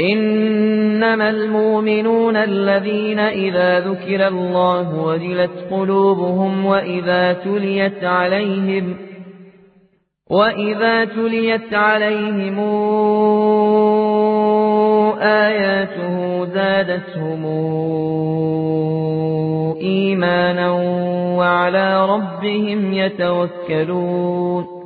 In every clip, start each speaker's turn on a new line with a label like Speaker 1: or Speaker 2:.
Speaker 1: إنما المؤمنون الذين إذا ذكر الله وجلت قلوبهم وإذا تليت عليهم وإذا تليت عليهم آياته زادتهم إيمانا وعلى ربهم يتوكلون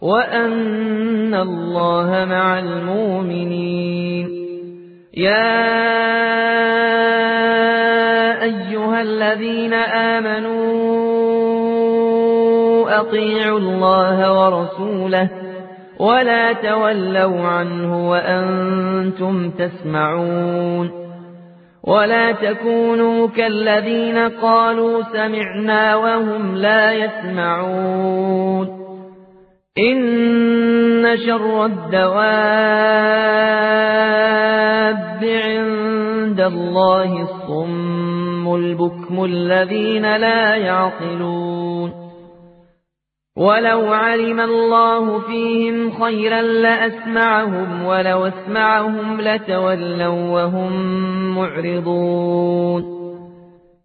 Speaker 1: وأن الله مع المؤمنين. يا أيها الذين آمنوا أطيعوا الله ورسوله ولا تولوا عنه وأنتم تسمعون. ولا تكونوا كالذين قالوا سمعنا وهم لا يسمعون. إن شر الدواب عند الله الصم البكم الذين لا يعقلون ولو علم الله فيهم خيرا لأسمعهم ولو اسمعهم لتولوا وهم معرضون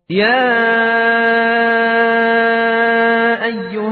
Speaker 1: يا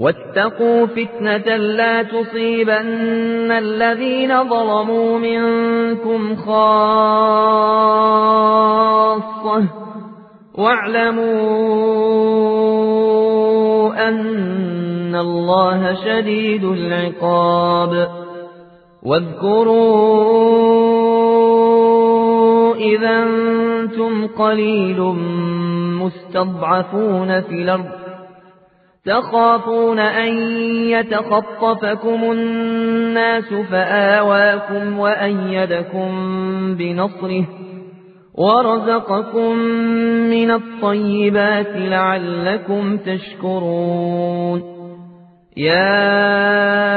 Speaker 1: واتقوا فتنة لا تصيبن الذين ظلموا منكم خاصة. واعلموا أن الله شديد العقاب. واذكروا إذا أنتم قليل مستضعفون في الأرض. تخافون أن يتخطفكم الناس فآواكم وأيدكم بنصره ورزقكم من الطيبات لعلكم تشكرون يا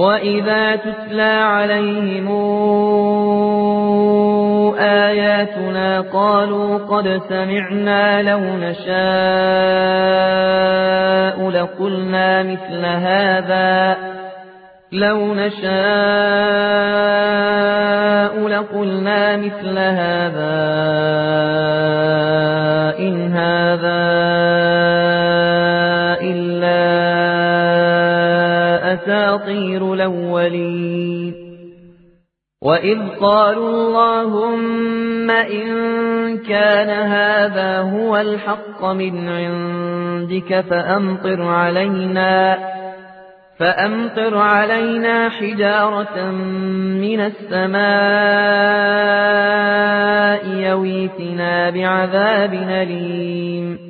Speaker 1: وإذا تتلى عليهم آياتنا قالوا قد سمعنا لو نشاء لقلنا مثل هذا لو نشاء لقلنا مثل هذا إن هذا أساطير الأولين. وإذ قالوا اللهم إن كان هذا هو الحق من عندك فأمطر علينا فأمطر علينا حجارة من السماء يويتنا بعذاب أليم.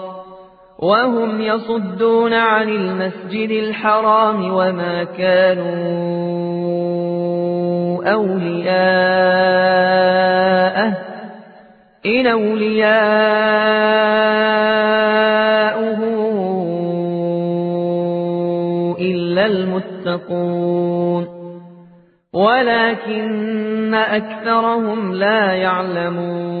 Speaker 1: وهم يصدون عن المسجد الحرام وما كانوا أولياءه. إن أولياؤه إلا المتقون. ولكن أكثرهم لا يعلمون.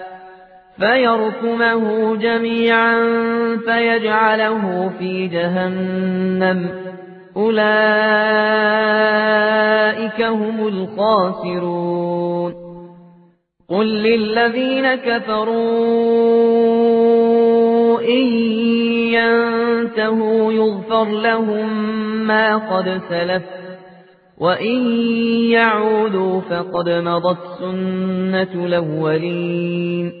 Speaker 1: فيركمه جميعا فيجعله في جهنم. أولئك هم الخاسرون. قل للذين كفروا إن ينتهوا يغفر لهم ما قد سلف وإن يعودوا فقد مضت سنة الأولين.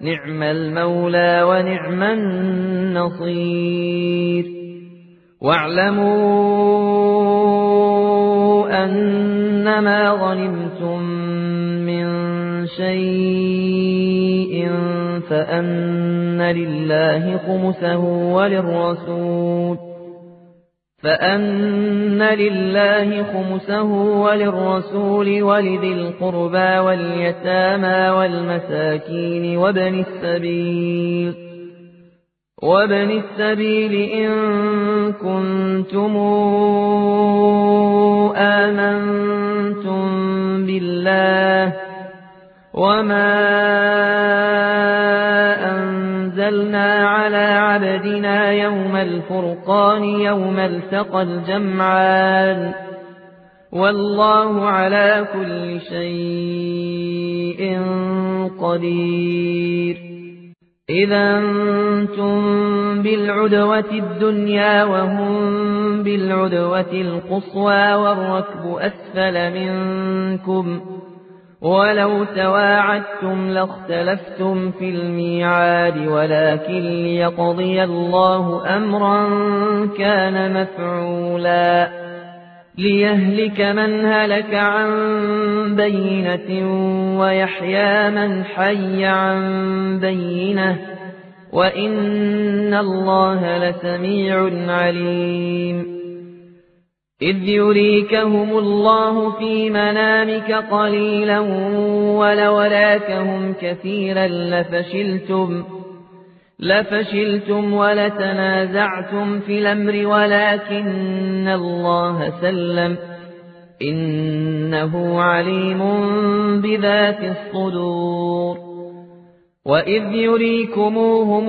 Speaker 1: نعم المولى ونعم النصير. واعلموا أنما غنمتم من شيء فأن لله خمسه وللرسول. فأن لله خمسه وللرسول ولذي القربى واليتامى والمساكين وابن السبيل وابن السبيل إن كنتم آمنتم بالله وما أنزلنا على عبدنا يوم الفرقان يوم التقى الجمعان. والله على كل شيء قدير. إذا أنتم بالعدوة الدنيا وهم بالعدوة القصوى والركب أسفل منكم ولو تواعدتم لاختلفتم في الميعاد ولكن ليقضي الله أمرا كان مفعولا. ليهلك من هلك عن بينة ويحيى من حي عن بينة. وإن الله لسميع عليم. إذ يريكهم الله في منامك قليلا ولولاكهم كثيرا لفشلتم لفشلتم ولتنازعتم في الأمر ولكن الله سلم. إنه عليم بذات الصدور. وإذ يريكموهم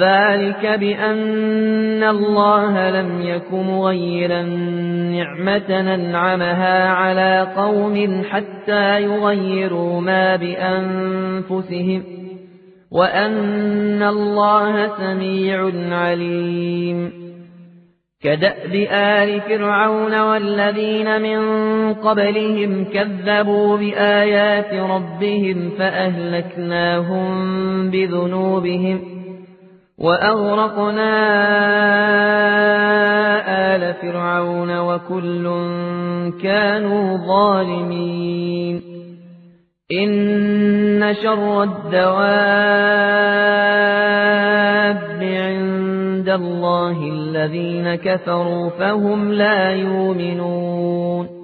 Speaker 1: ذلك بأن الله لم يك مغيرا نعمة ننعمها على قوم حتى يغيروا ما بأنفسهم وأن الله سميع عليم. كدأب آل فرعون والذين من قبلهم كذبوا بآيات ربهم فأهلكناهم بذنوبهم وأغرقنا آل فرعون وكل كانوا ظالمين إن شر الدواب عند الله الذين كفروا فهم لا يؤمنون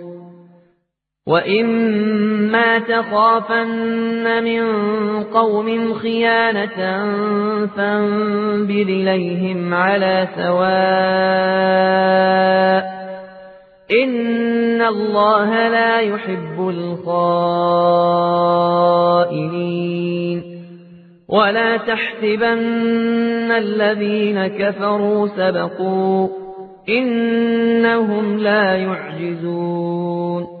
Speaker 1: وإما تخافن من قوم خيانة فانبذ إليهم على سواء إن الله لا يحب الخائنين ولا تحسبن الذين كفروا سبقوا إنهم لا يعجزون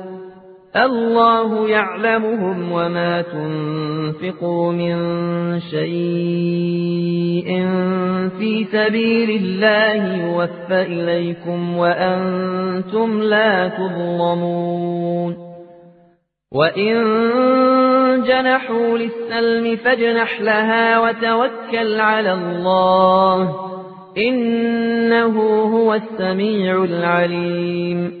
Speaker 1: الله يعلمهم وما تنفقوا من شيء في سبيل الله يوفى إليكم وأنتم لا تظلمون. وإن جنحوا للسلم فاجنح لها وتوكل على الله إنه هو السميع العليم.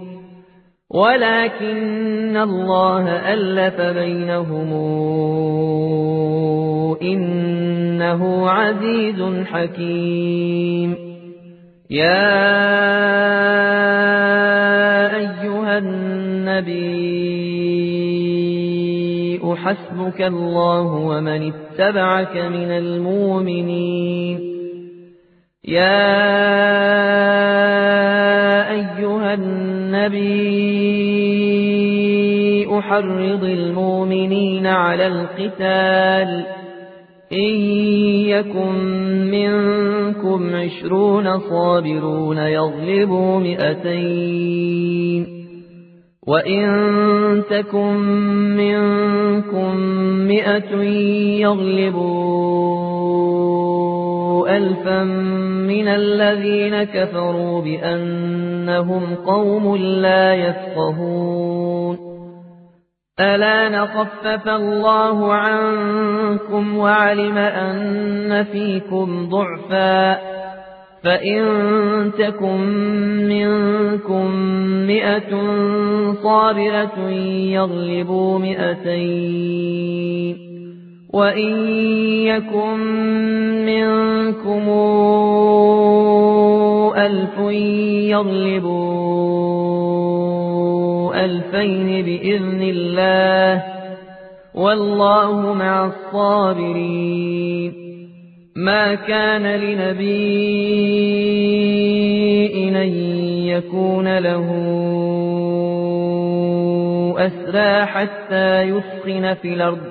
Speaker 1: ولكن الله ألف بينهم إنه عزيز حكيم. يا أيها النبي حسبك الله ومن اتبعك من المؤمنين. يا أيها النبي أحرض المؤمنين على القتال إن يكن منكم عشرون صابرون يغلبوا مئتين وإن تكن منكم مئة يغلبوا ألفا من الذين كفروا بأنهم قوم لا يفقهون ألا نخفف الله عنكم وعلم أن فيكم ضعفاً فإن تكن منكم مئة صابرة يغلبوا مئتين وإن يكن منكم ألف يغلبوا ألفين بإذن الله والله مع الصابرين ما كان لنبي أن يكون له أسرى حتى يسخن في الأرض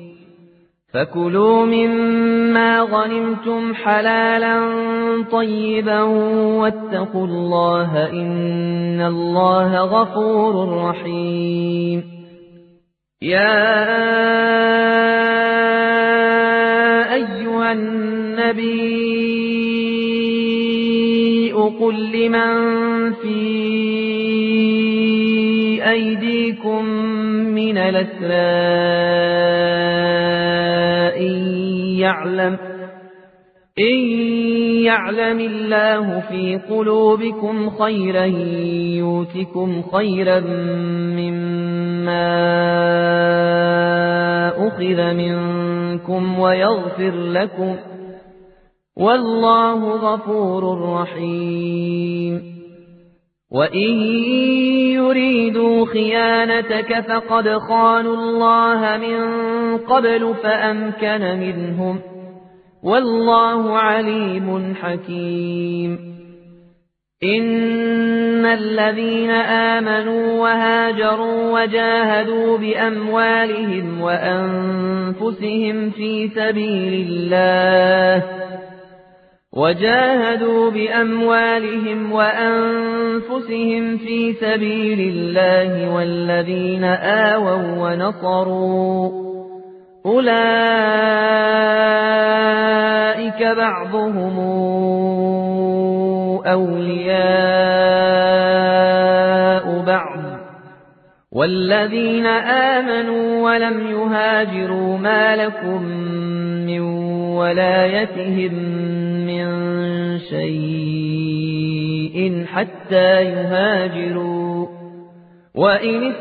Speaker 1: فكلوا مما غنمتم حلالا طيبا واتقوا الله إن الله غفور رحيم. يا أيها النبي قل لمن في أيديكم من إن يعلم إن يعلم الله في قلوبكم خيرا يوتكم خيرا مما أخذ منكم ويغفر لكم والله غفور رحيم. وإن خيانتك فقد خانوا الله من قبل فأمكن منهم والله عليم حكيم. إن الذين آمنوا وهاجروا وجاهدوا بأموالهم وأنفسهم في سبيل الله وجاهدوا بأموالهم وأنفسهم في سبيل الله والذين آووا ونصروا. أولئك بعضهم أولياء بعض. والذين آمنوا ولم يهاجروا ما لكم من ولايتهم من شيء حتى يهاجروا. وإن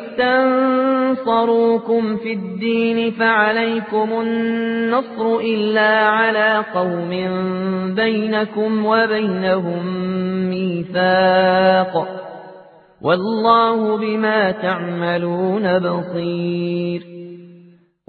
Speaker 1: استنصروكم في الدين فعليكم النصر إلا على قوم بينكم وبينهم ميثاق والله بما تعملون بصير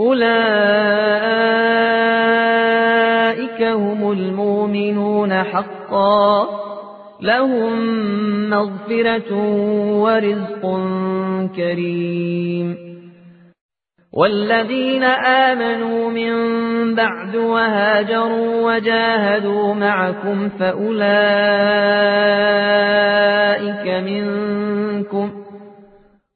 Speaker 1: أولئك هم المؤمنون حقا لهم مغفرة ورزق كريم والذين آمنوا من بعد وهاجروا وجاهدوا معكم فأولئك منكم